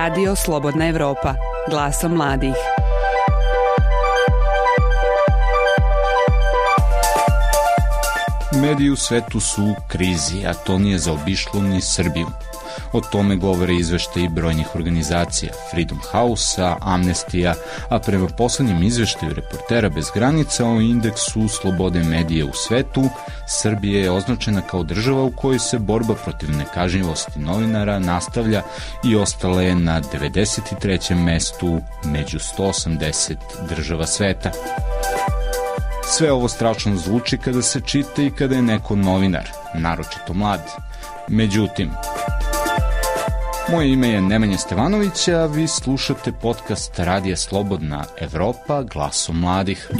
Radio Slobodna Evropa, glasom mladih. Mediji u svetu su u krizi, a to nije zaobišlo ni Srbiju. O tome govore izveštaji brojnih organizacija, Freedom House-a, Amnestija, a prema poslednjem izveštaju reportera bez granica o indeksu slobode medije u svetu, Srbija je označena kao država u kojoj se borba protiv nekažnjivosti novinara nastavlja i ostala je na 93. mestu među 180 država sveta. Sve ovo strašno zvuči kada se čita i kada je neko novinar, naročito mlad. Međutim, Moje ime je Nemanja Stevanović, a vi slušate podcast Radija Slobodna Evropa, glasom mladih.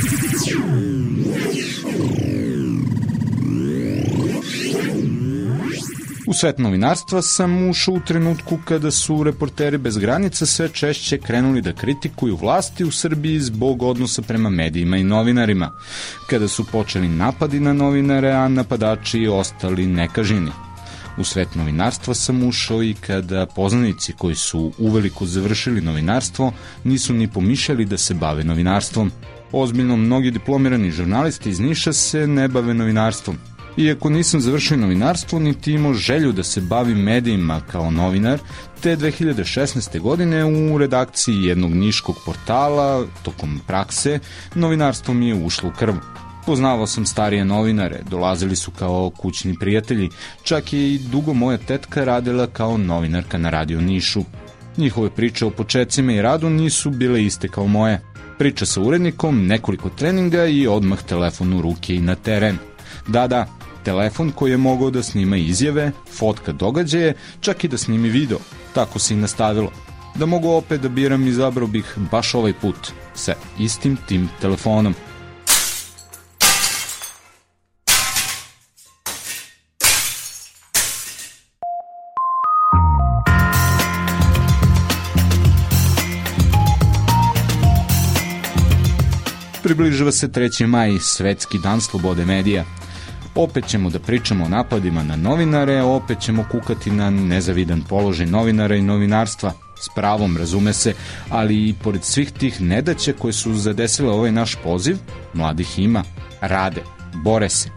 U svet novinarstva sam ušao u trenutku kada su reporteri bez granica sve češće krenuli da kritikuju vlasti u Srbiji zbog odnosa prema medijima i novinarima, kada su počeli napadi na novinare, a napadači ostali nekažini. U svet novinarstva sam ušao i kada poznanici koji su uveliko završili novinarstvo nisu ni pomišljali da se bave novinarstvom. Ozbiljno, mnogi diplomirani žurnalisti iz Niša se ne bave novinarstvom. Iako nisam završio novinarstvo, niti imao želju da se bavim medijima kao novinar, te 2016. godine u redakciji jednog niškog portala, tokom prakse, novinarstvo mi je ušlo u krv. Poznavao sam starije novinare, dolazili su kao kućni prijatelji, čak je i dugo moja tetka radila kao novinarka na radio Nišu. Njihove priče o početcima i radu nisu bile iste kao moje. Priča sa urednikom, nekoliko treninga i odmah telefon u ruke i na teren. Da, da, telefon koji je mogao da snima izjave, fotka događaje, čak i da snimi video. Tako se i nastavilo. Da mogu opet da biram, izabrao bih baš ovaj put, sa istim tim telefonom – Približava se 3. maj, svetski dan slobode medija. Opet ćemo da pričamo o napadima na novinare, opet ćemo kukati na nezavidan položaj novinara i novinarstva, s pravom razume se, ali i pored svih tih nedaća koje su zadesile ovaj naš poziv, mladih ima, rade, bore se,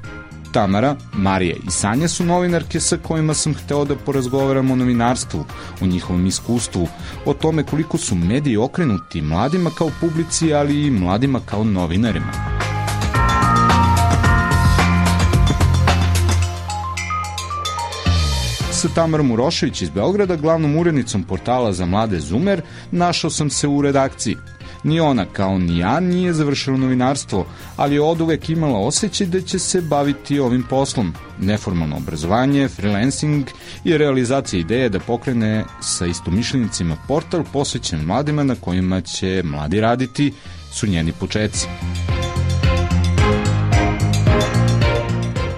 Tamara, Marija i Sanja su novinarke sa kojima sam hteo da porazgovaram o novinarstvu, o njihovom iskustvu, o tome koliko su mediji okrenuti mladima kao publici, ali i mladima kao novinarima. Sa Tamarom Urošević iz Beograda, glavnom urednicom portala za mlade Zumer, našao sam se u redakciji. Ni ona, kao ni ja, nije završila novinarstvo, ali je od uvek imala osjećaj da će se baviti ovim poslom. Neformalno obrazovanje, freelancing i realizacija ideje da pokrene sa istomišljenicima portal posvećen mladima na kojima će mladi raditi su njeni početci.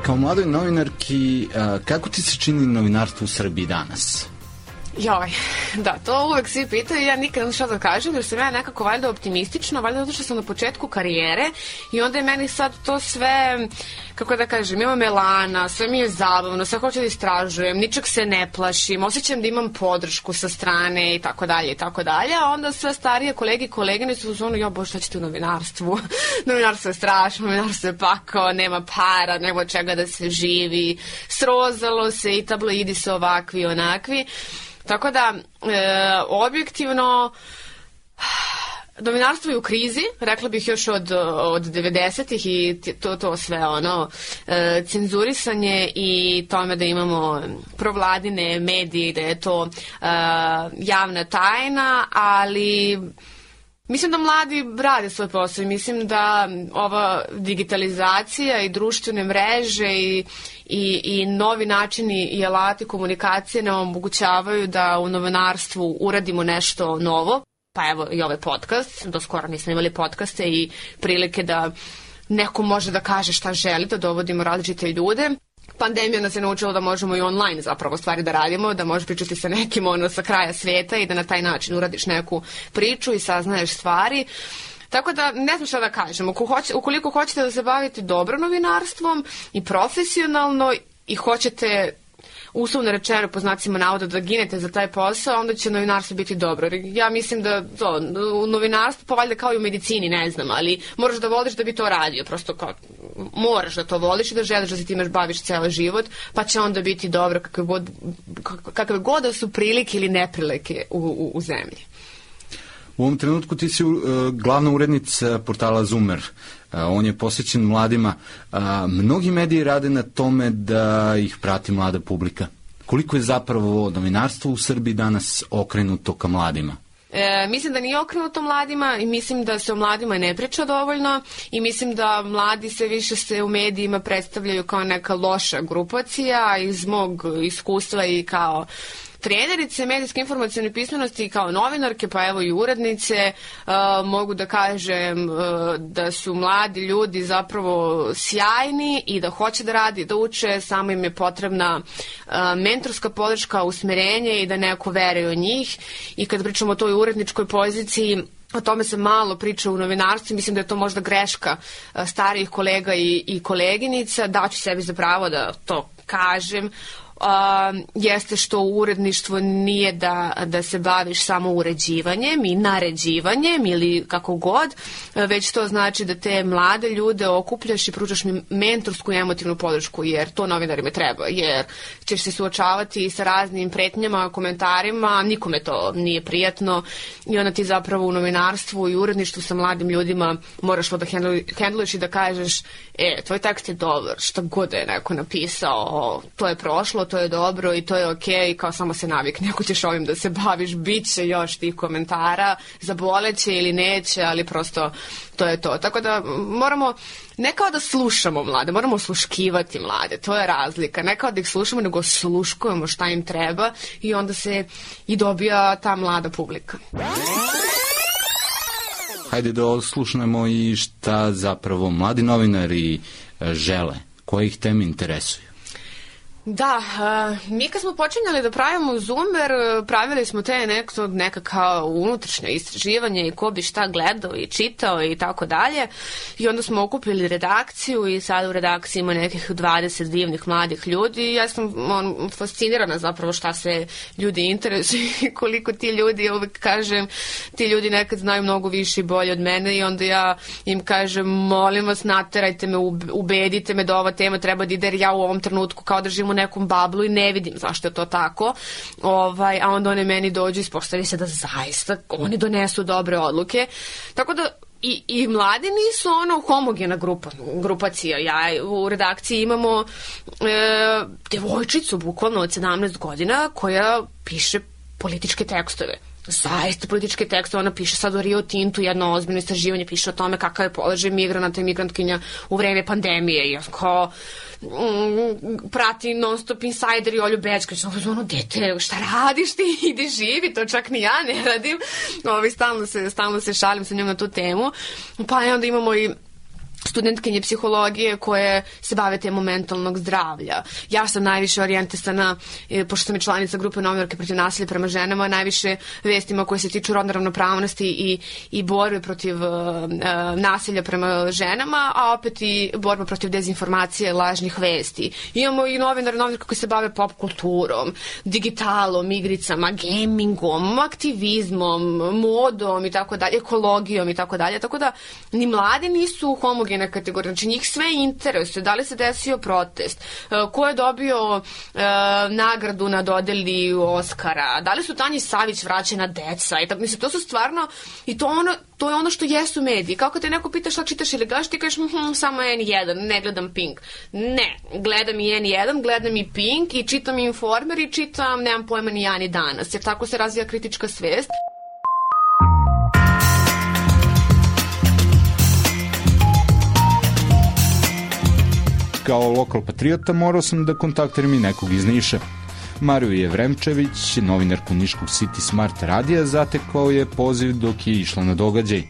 Kao mladoj novinarki, kako ti se čini novinarstvo u Srbiji danas? Joj, da, to uvek svi pitaju ja nikad ne šta da kažem, jer sam ja nekako valjda optimistična, valjda zato što sam na početku karijere i onda je meni sad to sve, kako da kažem, imam elana, sve mi je zabavno, sve hoću da istražujem, ničeg se ne plašim, osjećam da imam podršku sa strane i tako dalje i tako dalje, a onda sve starije kolege i kolegine su u zonu, jo bože, šta ćete u novinarstvu? novinarstvo je strašno, novinarstvo je pakao, nema para, nema čega da se živi, srozalo se i tabloidi su ovakvi i onakvi. Tako da, e, objektivno, Novinarstvo je u krizi, rekla bih još od, od 90-ih i to, to sve ono, e, cenzurisanje i tome da imamo provladine medije, da je to e, javna tajna, ali Mislim da mladi rade svoj posao i mislim da ova digitalizacija i društvene mreže i, i, i novi načini i alati komunikacije nam omogućavaju da u novinarstvu uradimo nešto novo. Pa evo i ovaj podcast, do skoro nismo imali podcaste i prilike da neko može da kaže šta želi, da dovodimo različite ljude pandemija nas je naučila da možemo i online zapravo stvari da radimo, da možeš pričati sa nekim ono sa kraja sveta i da na taj način uradiš neku priču i saznaješ stvari. Tako da ne znam šta da kažem. Ukoliko hoćete da se bavite dobro novinarstvom i profesionalno i hoćete uslovno rečeno po znacima navoda da ginete za taj posao, onda će novinarstvo biti dobro. Ja mislim da to, u novinarstvu, pa valjda kao i u medicini, ne znam, ali moraš da voliš da bi to radio, prosto kao, moraš da to voliš i da želiš da se time baviš ceo život, pa će onda biti dobro kakve god, kakve god da su prilike ili neprilike u, u, u zemlji. U ovom trenutku ti si uh, glavna urednica portala Zoomer. Uh, on je posvećen mladima. Uh, mnogi mediji rade na tome da ih prati mlada publika. Koliko je zapravo novinarstvo u Srbiji danas okrenuto ka mladima? E, mislim da nije okrenuto mladima i mislim da se o mladima ne priča dovoljno i mislim da mladi se više se u medijima predstavljaju kao neka loša grupacija iz mog iskustva i kao trenerice medijske informacijone pismenosti kao novinarke, pa evo i urednice, uh, mogu da kažem uh, da su mladi ljudi zapravo sjajni i da hoće da radi, da uče, samo im je potrebna uh, mentorska podrška, usmerenje i da neko veruje u njih. I kad pričamo o toj uredničkoj poziciji, O tome se malo priča u novinarstvu, mislim da je to možda greška starijih kolega i, i koleginica, daću sebi za pravo da to kažem, a, jeste što uredništvo nije da, da se baviš samo uređivanjem i naređivanjem ili kako god, već to znači da te mlade ljude okupljaš i pružaš mentorsku i emotivnu podršku, jer to novinarima treba, jer ćeš se suočavati sa raznim pretnjama, komentarima, nikome to nije prijatno i onda ti zapravo u novinarstvu i uredništvu sa mladim ljudima moraš to da hendluješ i da kažeš, e, tvoj tekst je dobar, šta god da je neko napisao, to je prošlo, to je dobro i to je okej, okay, kao samo se navikne ako ćeš ovim da se baviš, bit će još tih komentara, zaboleće ili neće, ali prosto to je to. Tako da moramo ne kao da slušamo mlade, moramo sluškivati mlade, to je razlika. Ne kao da ih slušamo, nego sluškujemo šta im treba i onda se i dobija ta mlada publika. Hajde da oslušnemo i šta zapravo mladi novinari e, žele, koje ih teme interesuju. Da, uh, mi kad smo počinjali da pravimo Zoomer, pravili smo te nekto, neka kao unutrašnje istraživanje i ko bi šta gledao i čitao i tako dalje. I onda smo okupili redakciju i sad u redakciji ima nekih 20 divnih mladih ljudi i ja sam on, fascinirana zapravo šta se ljudi interesuju i koliko ti ljudi, uvek kažem, ti ljudi nekad znaju mnogo više i bolje od mene i onda ja im kažem, molim vas, naterajte me, ubedite me da ova tema treba da ide jer ja u ovom trenutku kao da živim nekom bablu i ne vidim zašto je to tako. Ovaj, a onda one meni dođu i ispostavi se da zaista oni donesu dobre odluke. Tako da i, i mladi nisu ono homogena grupa, grupacija. Ja u redakciji imamo e, devojčicu bukvalno od 17 godina koja piše političke tekstove zaista političke tekste, ona piše sad o Rio Tintu, jedno ozbiljno istraživanje, piše o tome kakav je položaj migranata i migrantkinja u vreme pandemije. I kao mm, prati non stop insider i Olju Bečka, što ono, dete, šta radiš ti, ide živi, to čak ni ja ne radim, Ovi, stalno, se, stalno se šalim sa njom na tu temu, pa onda imamo i studentkinje psihologije koje se bave temom mentalnog zdravlja. Ja sam najviše orijentisana, e, pošto sam i članica grupe novinarke protiv nasilja prema ženama, najviše vestima koje se tiču rodne ravnopravnosti i, i borbe protiv uh, nasilja prema ženama, a opet i borba protiv dezinformacije, lažnih vesti. Imamo i novinare, novinarke koji se bave pop kulturom, digitalom, igricama, gamingom, aktivizmom, modom i tako dalje, ekologijom i tako dalje. Tako da ni mladi nisu homogeni homogena kategorija. Znači njih sve interesuje. Da li se desio protest? E, ko je dobio e, nagradu na dodeli Oscara? Da li su Tanji Savić vraćena deca? I tako, mislim, to su stvarno, i to, ono, to je ono što jesu mediji. Kako te neko pita šta čitaš ili gaš, ti kažeš hm, samo N1, ne gledam Pink. Ne, gledam i N1, gledam i Pink i čitam i Informer i čitam, nemam pojma ni ja ni danas, jer tako se razvija kritička svest. Kao lokal patriota morao sam da kontaktiram i nekog iz Niša. Mariju Jevremčević, novinarku Niškog City Smart radija, zatekao je poziv dok je išla na događaj.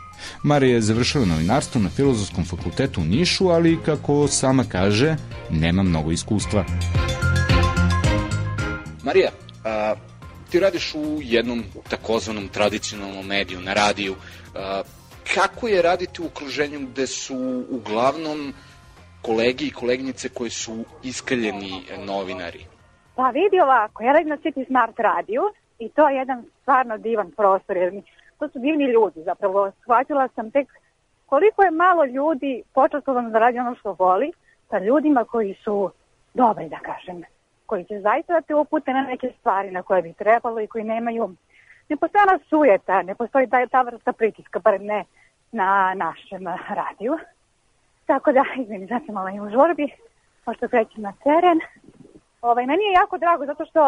Marija je završila novinarstvo na Filozofskom fakultetu u Nišu, ali kako sama kaže, nema mnogo iskustva. Marija, a, ti radiš u jednom takozvanom tradicionalnom mediju, na radiju. A, kako je raditi u okruženju gde su uglavnom kolegi i koleginice koji su iskaljeni novinari. Pa vidi ovako, ja radim na City Smart radiju i to je jedan stvarno divan prostor, jer mi, to su divni ljudi zapravo. Shvatila sam tek koliko je malo ljudi počastovano da radi ono što voli sa ljudima koji su dobri, da kažem, koji će zaista da te upute na neke stvari na koje bi trebalo i koji nemaju, ne postoji ona sujeta, ne postoji ta, ta vrsta pritiska, bar ne na našem radiju. Tako da, izvini, znači malo i u žorbi, pošto krećem na teren. Ovaj, meni je jako drago zato što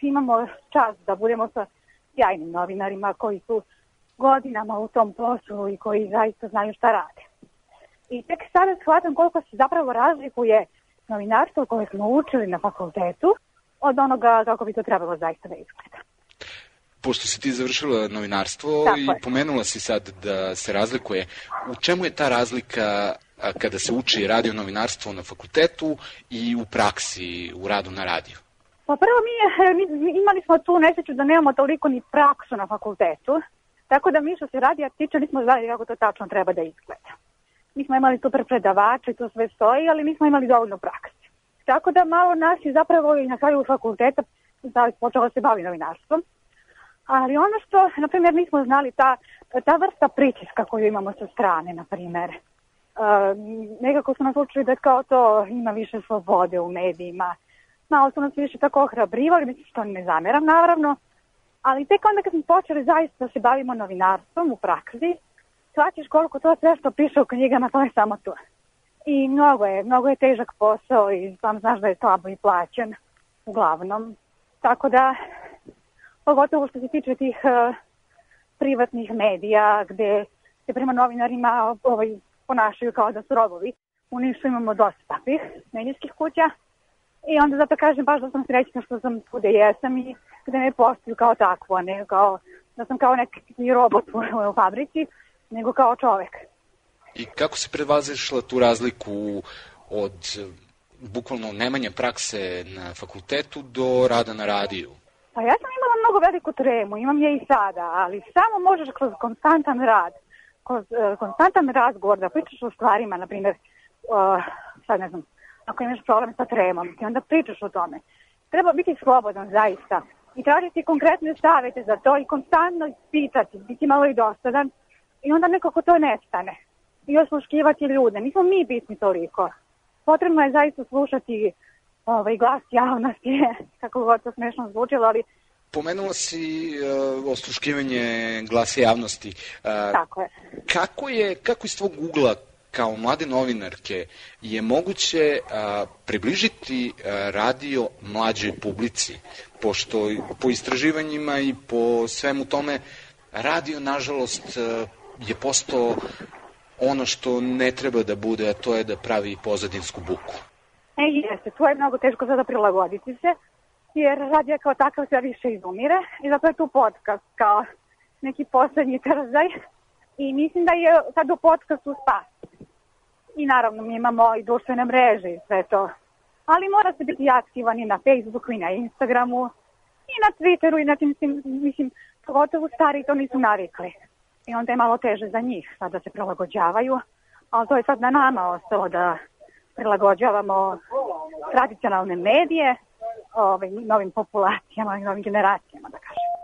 imamo čas da budemo sa sjajnim novinarima koji su godinama u tom poslu i koji zaista znaju šta rade. I tek sada shvatam koliko se zapravo razlikuje novinarstvo koje smo učili na fakultetu od onoga kako bi to trebalo zaista da izgleda. Pošto si ti završila novinarstvo Tako i je. pomenula si sad da se razlikuje, u čemu je ta razlika kada se uči radio novinarstvo na fakultetu i u praksi u radu na radiju? Pa prvo mi, mi imali smo tu nesreću da nemamo toliko ni praksu na fakultetu, tako da mi što se radija tiče nismo znali kako to tačno treba da izgleda. Mi smo imali super predavače, to sve stoji, ali nismo imali dovoljno prakse. Tako da malo nas je zapravo i na kraju fakulteta da počelo se bavi novinarstvom. Ali ono što, na primjer, nismo znali, ta, ta vrsta pritiska koju imamo sa strane, na primjer, nekako su nas učili da kao to ima više slobode u medijima. Malo su nas više tako ohrabrivali, mislim što ne zameram naravno, ali tek onda kad smo počeli zaista da se bavimo novinarstvom u praksi, shvaćaš koliko to sve što piše u knjigama, to je samo to. I mnogo je, mnogo je težak posao i sam znaš da je slabo i plaćen, uglavnom. Tako da, pogotovo što se tiče tih uh, privatnih medija, gde se prema novinarima ovaj, ponašaju kao da su robovi. U Nišu imamo dosta takvih medijskih kuća i onda zato kažem baš da sam srećna što sam tu gde jesam i gde me postavljaju kao takvo, ne kao da sam kao neki robot u, u fabrici, nego kao čovek. I kako se prevazišla tu razliku od bukvalno nemanja prakse na fakultetu do rada na radiju? Pa ja sam imala mnogo veliku tremu, imam je i sada, ali samo možeš kroz konstantan rad konstantan razgovor, da pričaš o stvarima, na primjer, uh, sad ne znam, ako imaš problem sa tremom, ti onda pričaš o tome. Treba biti slobodan, zaista, i tražiti konkretne savete za to i konstantno pitati, biti malo i dosadan i onda nekako to nestane. I osluškivati ljude. Nismo mi bitni toliko. Potrebno je zaista slušati ovaj, glas javnosti, kako god to smešno zvučilo, ali Pomenula si uh, osluškivanje glasa javnosti. Uh, Tako je. Kako je, kako iz tvog ugla kao mlade novinarke je moguće uh, približiti uh, radio mlađoj publici, pošto po istraživanjima i po svemu tome radio, nažalost, uh, je postao ono što ne treba da bude, a to je da pravi pozadinsku buku. E, jeste, to je mnogo teško sada prilagoditi se, jer radija kao takav sve više izumire i zato je tu podcast kao neki poslednji trzaj i mislim da je sad u podcastu spas. I naravno mi imamo i društvene mreže i sve to. Ali mora se biti aktivan i na Facebooku i na Instagramu i na Twitteru i na tim, mislim, pogotovo stari to nisu navikli. I onda je malo teže za njih sad da se prilagođavaju, ali to je sad na nama ostalo da prilagođavamo tradicionalne medije, ovaj, novim populacijama novim generacijama, da kažem.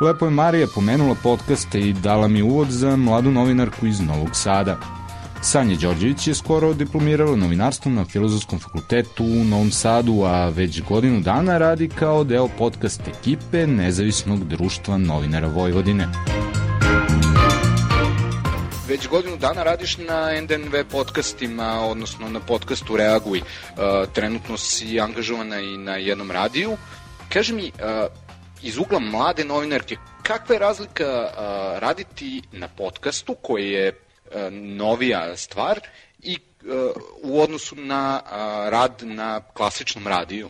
Lepo je Marija pomenula podcaste i dala mi uvod za mladu novinarku iz Novog Sada. Sanja Đorđević je skoro diplomirala novinarstvom na Filozofskom fakultetu u Novom Sadu, a već godinu dana radi kao deo podcast ekipe Nezavisnog društva novinara Vojvodine. Već godinu dana radiš na NDNV podcastima, odnosno na podcastu Reaguj. Uh, trenutno si angažovana i na jednom radiju. Kaži mi, uh, iz ugla mlade novinarke, kakva je razlika uh, raditi na podcastu koji je novija stvar i u odnosu na rad na klasičnom radiju?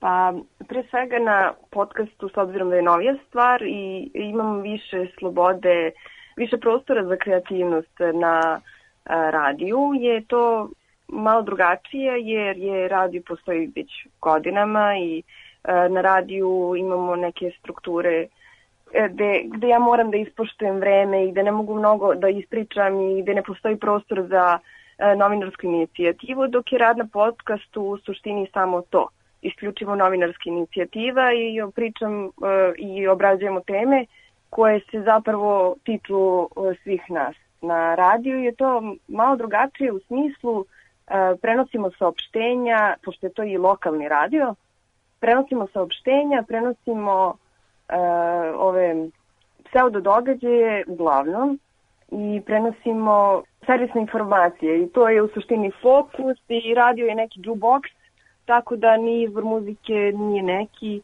Pa, pre svega na podcastu, s obzirom da je novija stvar i imam više slobode uh, više prostora za kreativnost na radiju je to malo drugačije jer je radio postoji već godinama i na radiju imamo neke strukture gde, gde ja moram da ispoštujem vreme i gde ne mogu mnogo da ispričam i gde ne postoji prostor za novinarsku inicijativu, dok je rad na podcastu u suštini samo to. Isključivo novinarska inicijativa i pričam i obrađujemo teme koje se zapravo tiču e, svih nas. Na radiju je to malo drugačije u smislu e, prenosimo saopštenja, pošto je to i lokalni radio, prenosimo saopštenja, prenosimo uh, ove pseudo događaje uglavnom i prenosimo servisne informacije i to je u suštini fokus i radio je neki jukebox, tako da ni izbor muzike nije neki.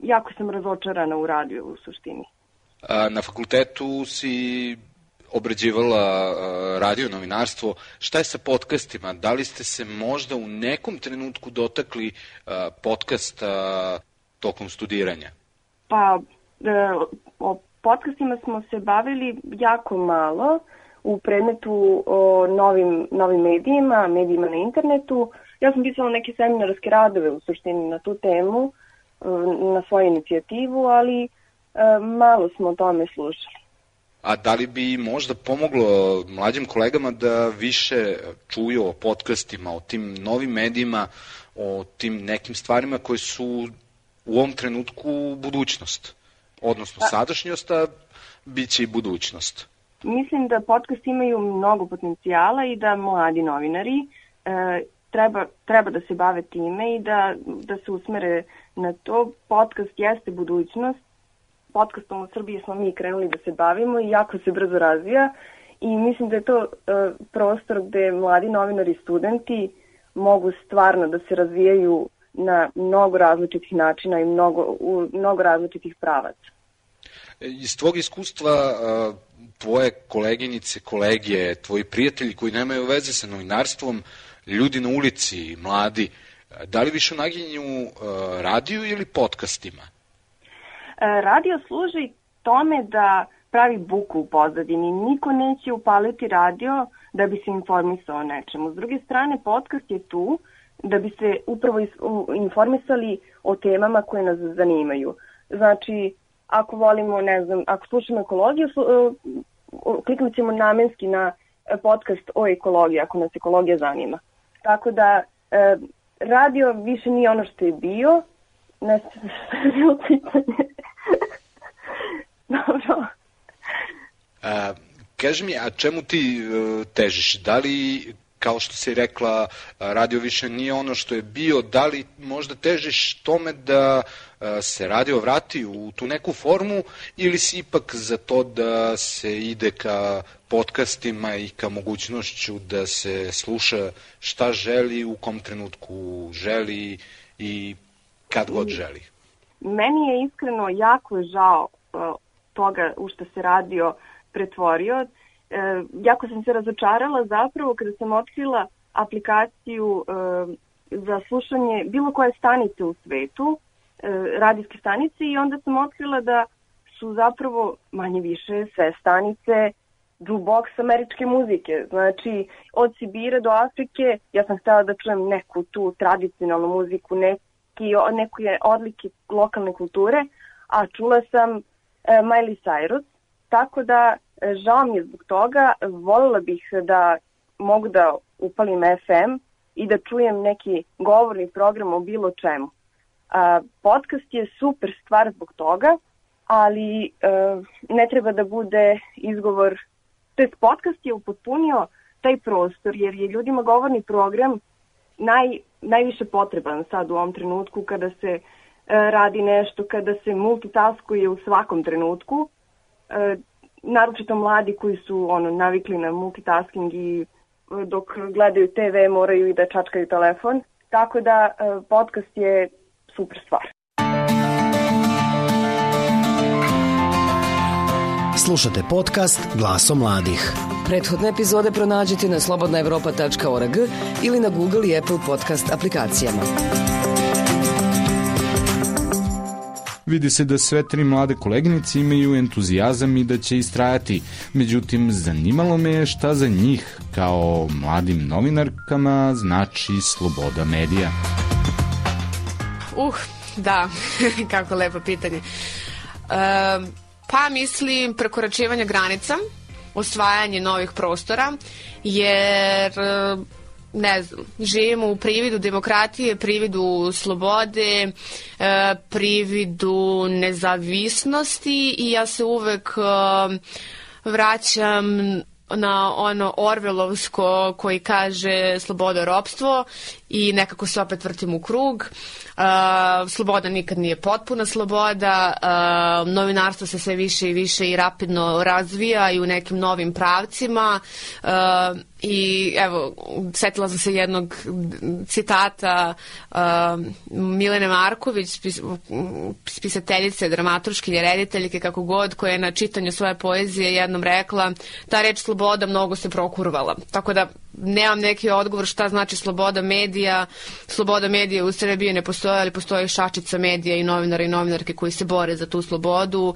Jako sam razočarana u radiju u suštini. Na fakultetu si obrađivala radio novinarstvo. Šta je sa podcastima? Da li ste se možda u nekom trenutku dotakli podcasta tokom studiranja? Pa, e, o podcastima smo se bavili jako malo u predmetu o novim, novim medijima, medijima na internetu. Ja sam pisala neke seminarske radove u suštini na tu temu, e, na svoju inicijativu, ali e, malo smo o tome slušali. A da li bi možda pomoglo mlađim kolegama da više čuju o podcastima, o tim novim medijima, o tim nekim stvarima koje su u ovom trenutku budućnost, odnosno pa, sadašnjost, a bit će i budućnost. Mislim da podcast imaju mnogo potencijala i da mladi novinari e, treba, treba da se bave time i da, da se usmere na to. Podcast jeste budućnost. Podcastom u Srbiji smo mi krenuli da se bavimo i jako se brzo razvija i mislim da je to e, prostor gde mladi novinari i studenti mogu stvarno da se razvijaju na mnogo različitih načina i mnogo, u mnogo različitih pravaca. Iz tvog iskustva, tvoje koleginice, kolege, tvoji prijatelji koji nemaju veze sa novinarstvom, ljudi na ulici, mladi, da li više naginju radiju ili podcastima? Radio služi tome da pravi buku u pozadini. Niko neće upaliti radio da bi se informisao o nečemu. S druge strane, podcast je tu da bi se upravo informisali o temama koje nas zanimaju. Znači, ako volimo, ne znam, ako slušamo ekologiju, e, kliknut ćemo namenski na podcast o ekologiji, ako nas ekologija zanima. Tako da, e, radio više nije ono što je bio, ne znam što je bilo pitanje. Dobro. A, kaži mi, a čemu ti uh, težiš? Da li kao što si rekla, radio više nije ono što je bio, da li možda težiš tome da se radio vrati u tu neku formu ili si ipak za to da se ide ka podcastima i ka mogućnošću da se sluša šta želi, u kom trenutku želi i kad god želi? Meni je iskreno jako žao toga u što se radio pretvorio e, jako sam se razočarala zapravo kada sam otkrila aplikaciju e, za slušanje bilo koje stanice u svetu, e, radijske stanice i onda sam otkrila da su zapravo manje više sve stanice jukebox američke muzike. Znači, od Sibira do Afrike, ja sam htela da čujem neku tu tradicionalnu muziku, neki, neke odlike lokalne kulture, a čula sam e, Miley Cyrus, tako da Žao mi je zbog toga, voljela bih da mogu da upalim FM i da čujem neki govorni program o bilo čemu. A, podcast je super stvar zbog toga, ali e, ne treba da bude izgovor, to je podcast je upotpunio taj prostor, jer je ljudima govorni program naj, najviše potreban sad u ovom trenutku kada se e, radi nešto, kada se multitaskuje u svakom trenutku. E, naročito mladi koji su ono navikli na multitasking i e, dok gledaju TV moraju i da čačkaju telefon. Tako da podcast je super stvar. Slušate podcast Glaso mladih. Prethodne epizode pronađite na slobodnaevropa.org ili na Google i Apple podcast aplikacijama. Vidi se da sve tri mlade koleginice imaju entuzijazam i da će istrajati. Međutim, zanimalo me je šta za njih, kao mladim novinarkama, znači sloboda medija. Uh, da, kako lepo pitanje. pa mislim prekoračivanje granica, osvajanje novih prostora, jer ne znam, živimo u prividu demokratije, prividu slobode, e, prividu nezavisnosti i ja se uvek e, vraćam na ono Orvelovsko koji kaže sloboda ropstvo i nekako se opet vrtim u krug. Uh, sloboda nikad nije potpuna sloboda, uh, novinarstvo se sve više i više i rapidno razvija i u nekim novim pravcima uh, i evo, setila sam se jednog citata uh, Milene Marković, spis, spisateljice, dramaturškinje, rediteljke, kako god, koja je na čitanju svoje poezije jednom rekla, ta reč sloboda mnogo se prokurvala. Tako da nemam neki odgovor šta znači sloboda medija. Sloboda medija u Srbiji ne postoje, ali postoji šačica medija i novinara i novinarke koji se bore za tu slobodu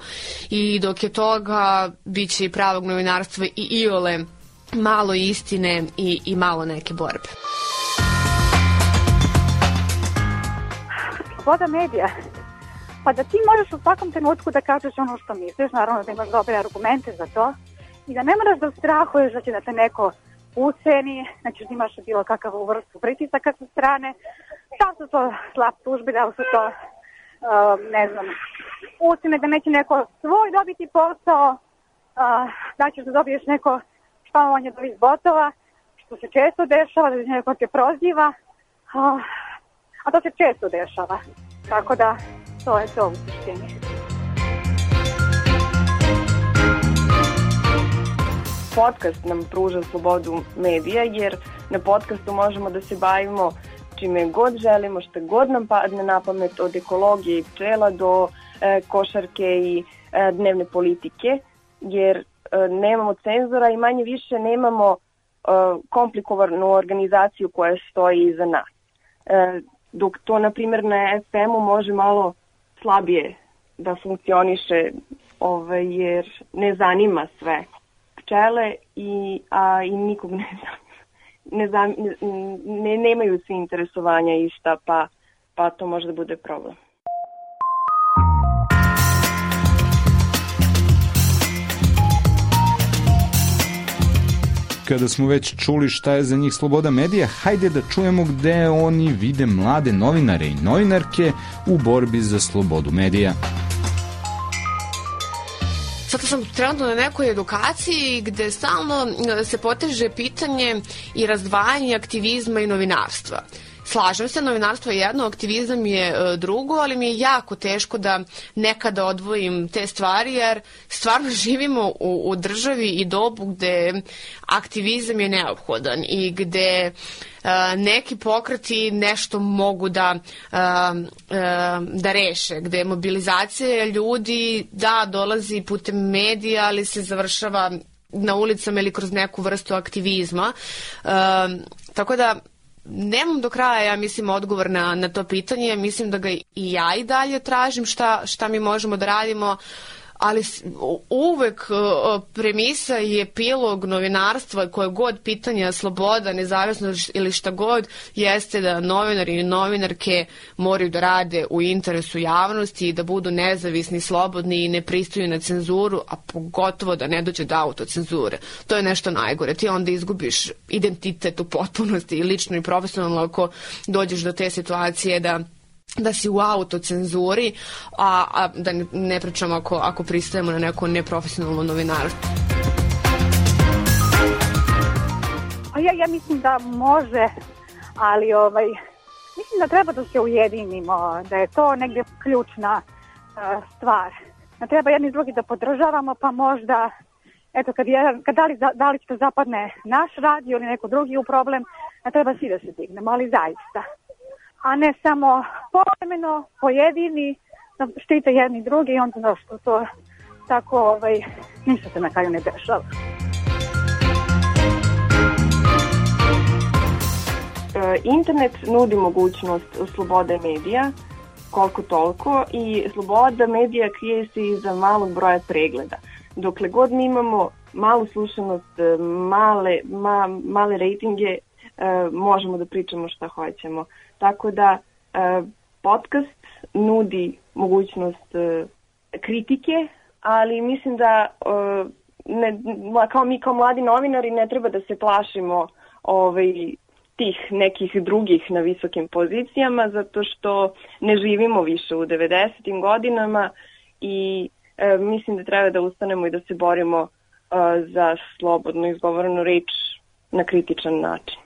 i dok je toga bit će i pravog novinarstva i iole malo istine i, i malo neke borbe. Sloboda medija Pa da ti možeš u svakom trenutku da kažeš ono što misliš, naravno da imaš dobre argumente za to i da ne moraš da strahuješ da će da te neko uceni, znači da imaš bilo kakav vrstu pritisaka sa strane, da su to slab tužbi, da su to, uh, ne znam, ucene da neće neko svoj dobiti posao, uh, da ćeš da dobiješ neko špamovanje ovih botova, što se često dešava, da neko te proziva, uh, a to se često dešava. Tako da, to je to u suštini. Podcast nam pruža slobodu medija, jer na podcastu možemo da se bavimo čime god želimo, što god nam padne na pamet od ekologije i pčela do e, košarke i e, dnevne politike, jer e, nemamo cenzora i manje više nemamo e, komplikovanu organizaciju koja stoji iza nas. E, dok to, na primjer, na FM-u može malo slabije da funkcioniše ovaj, jer ne zanima sve pčele i, a, i nikog ne znam. Ne, znam, ne, nemaju svi interesovanja ista, pa, pa to može da bude problem. kada smo već čuli šta je za njih sloboda medija, hajde da čujemo gde oni vide mlade novinare i novinarke u borbi za slobodu medija. Sam trenutno na nekoj edukaciji gde stalno e, se poteže pitanje i razdvajanje aktivizma i novinarstva. Slažem se, novinarstvo je jedno, aktivizam je e, drugo, ali mi je jako teško da nekada odvojim te stvari, jer stvarno živimo u, u državi i dobu gde aktivizam je neophodan i gde uh, neki pokreti nešto mogu da, uh, da reše, gde mobilizacija ljudi, da, dolazi putem medija, ali se završava na ulicama ili kroz neku vrstu aktivizma. Uh, tako da nemam do kraja, ja mislim, odgovor na, na to pitanje. Mislim da ga i ja i dalje tražim šta, šta mi možemo da radimo ali uvek premisa i epilog novinarstva koje god pitanja sloboda, nezavisnost ili šta god jeste da novinari i novinarke moraju da rade u interesu javnosti i da budu nezavisni, slobodni i ne pristaju na cenzuru, a pogotovo da ne dođe do autocenzure. To je nešto najgore. Ti onda izgubiš identitet u potpunosti i lično i profesionalno ako dođeš do te situacije da da si u autocenzuri, a, a da ne, ne pričamo ako, ako pristajemo na neko neprofesionalno novinarstvo. Pa ja, ja mislim da može, ali ovaj, mislim da treba da se ujedinimo, da je to negde ključna uh, stvar. Da treba jedni drugi da podržavamo, pa možda eto, kad, je, kad da, li, da li će to zapadne naš radio ili neko drugi u problem, da treba svi da se dignemo, ali zaista a ne samo povremeno, pojedini, da štite jedni drugi i onda da što to tako ovaj, ništa se na kraju ne dešava. E, internet nudi mogućnost slobode medija, koliko toliko, i sloboda medija krije se iza malog broja pregleda. Dokle god mi imamo malu slušanost, male, ma, male rejtinge, e, možemo da pričamo šta hoćemo. Tako da e, podcast nudi mogućnost e, kritike, ali mislim da uh, ne, kao mi kao mladi novinari ne treba da se plašimo ovaj, tih nekih drugih na visokim pozicijama zato što ne živimo više u 90. godinama i e, mislim da treba da ustanemo i da se borimo e, za slobodno izgovorenu reč na kritičan način.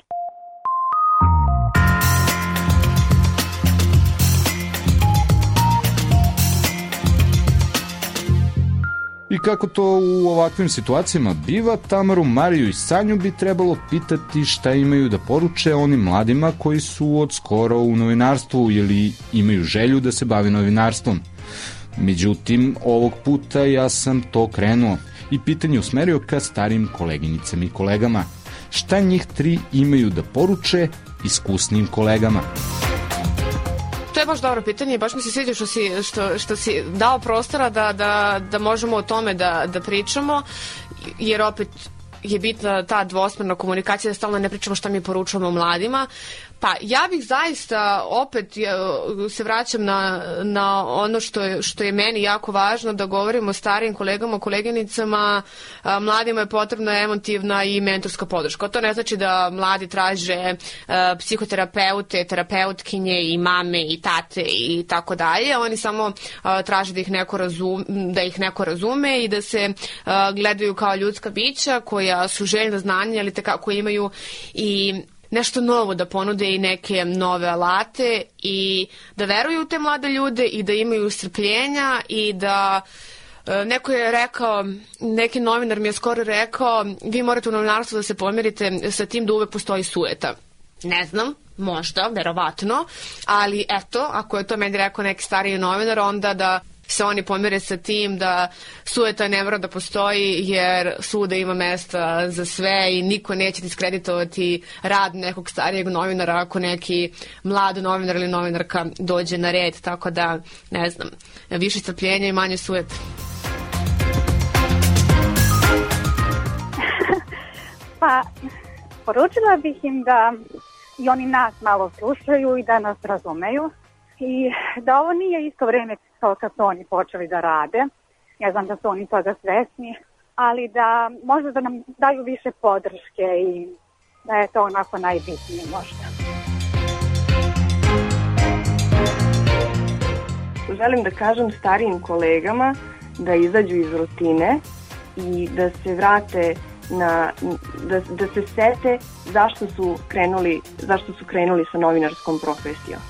I kako to u ovakvim situacijama biva, Tamaru, Mariju i Sanju bi trebalo pitati šta imaju da poruče onim mladima koji su od skoro u novinarstvu ili imaju želju da se bavi novinarstvom. Međutim, ovog puta ja sam to krenuo i pitanje usmerio ka starim koleginicama i kolegama. Šta njih tri imaju da poruče iskusnim kolegama? To je baš dobro pitanje baš mi se sviđa što si, što, što si dao prostora da, da, da možemo o tome da, da pričamo, jer opet je bitna ta dvosmerna komunikacija da stalno ne pričamo šta mi poručujemo mladima, Pa ja bih zaista opet ja, se vraćam na, na ono što je, što je meni jako važno da govorimo o starijim kolegama, koleginicama, a, mladima je potrebna emotivna i mentorska podrška. To ne znači da mladi traže a, psihoterapeute, terapeutkinje i mame i tate i tako dalje. Oni samo a, traže da ih neko razum, da ih neko razume i da se a, gledaju kao ljudska bića koja su željna znanja, ali tako imaju i nešto novo da ponude i neke nove alate i da veruju u te mlade ljude i da imaju strpljenja i da e, Neko je rekao, neki novinar mi je skoro rekao, vi morate u novinarstvu da se pomirite sa tim da uvek postoji sueta. Ne znam, možda, verovatno, ali eto, ako je to meni rekao neki stariji novinar, onda da se oni pomere sa tim da sueta ne mora da postoji jer suda ima mesta za sve i niko neće diskreditovati rad nekog starijeg novinara ako neki mlad novinar ili novinarka dođe na red, tako da ne znam, više strpljenja i manje sueta. pa, poručila bih im da i oni nas malo slušaju i da nas razumeju i da ovo nije isto vreme kao kad su oni počeli da rade. Ja znam da su oni toga svesni, ali da možda da nam daju više podrške i da je to onako najbitnije možda. Želim da kažem starijim kolegama da izađu iz rutine i da se vrate na, da, da se sete zašto su krenuli, zašto su krenuli sa novinarskom profesijom.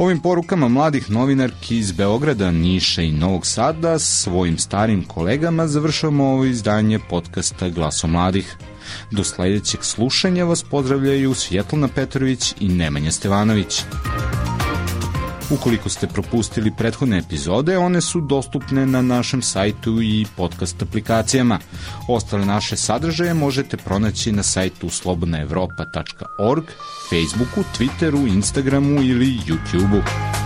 Ovim porukama mladih novinarki iz Beograda, Niša i Novog Sada svojim starim kolegama završavamo ovo izdanje podcasta Glaso mladih. Do sledećeg slušanja vas pozdravljaju Svjetlana Petrović i Nemanja Stevanović. Ukoliko ste propustili prethodne epizode, one su dostupne na našem sajtu i podcast aplikacijama. Ostale naše sadržaje možete pronaći na sajtu slobodnaevropa.org, Facebooku, Twitteru, Instagramu ili YouTubeu.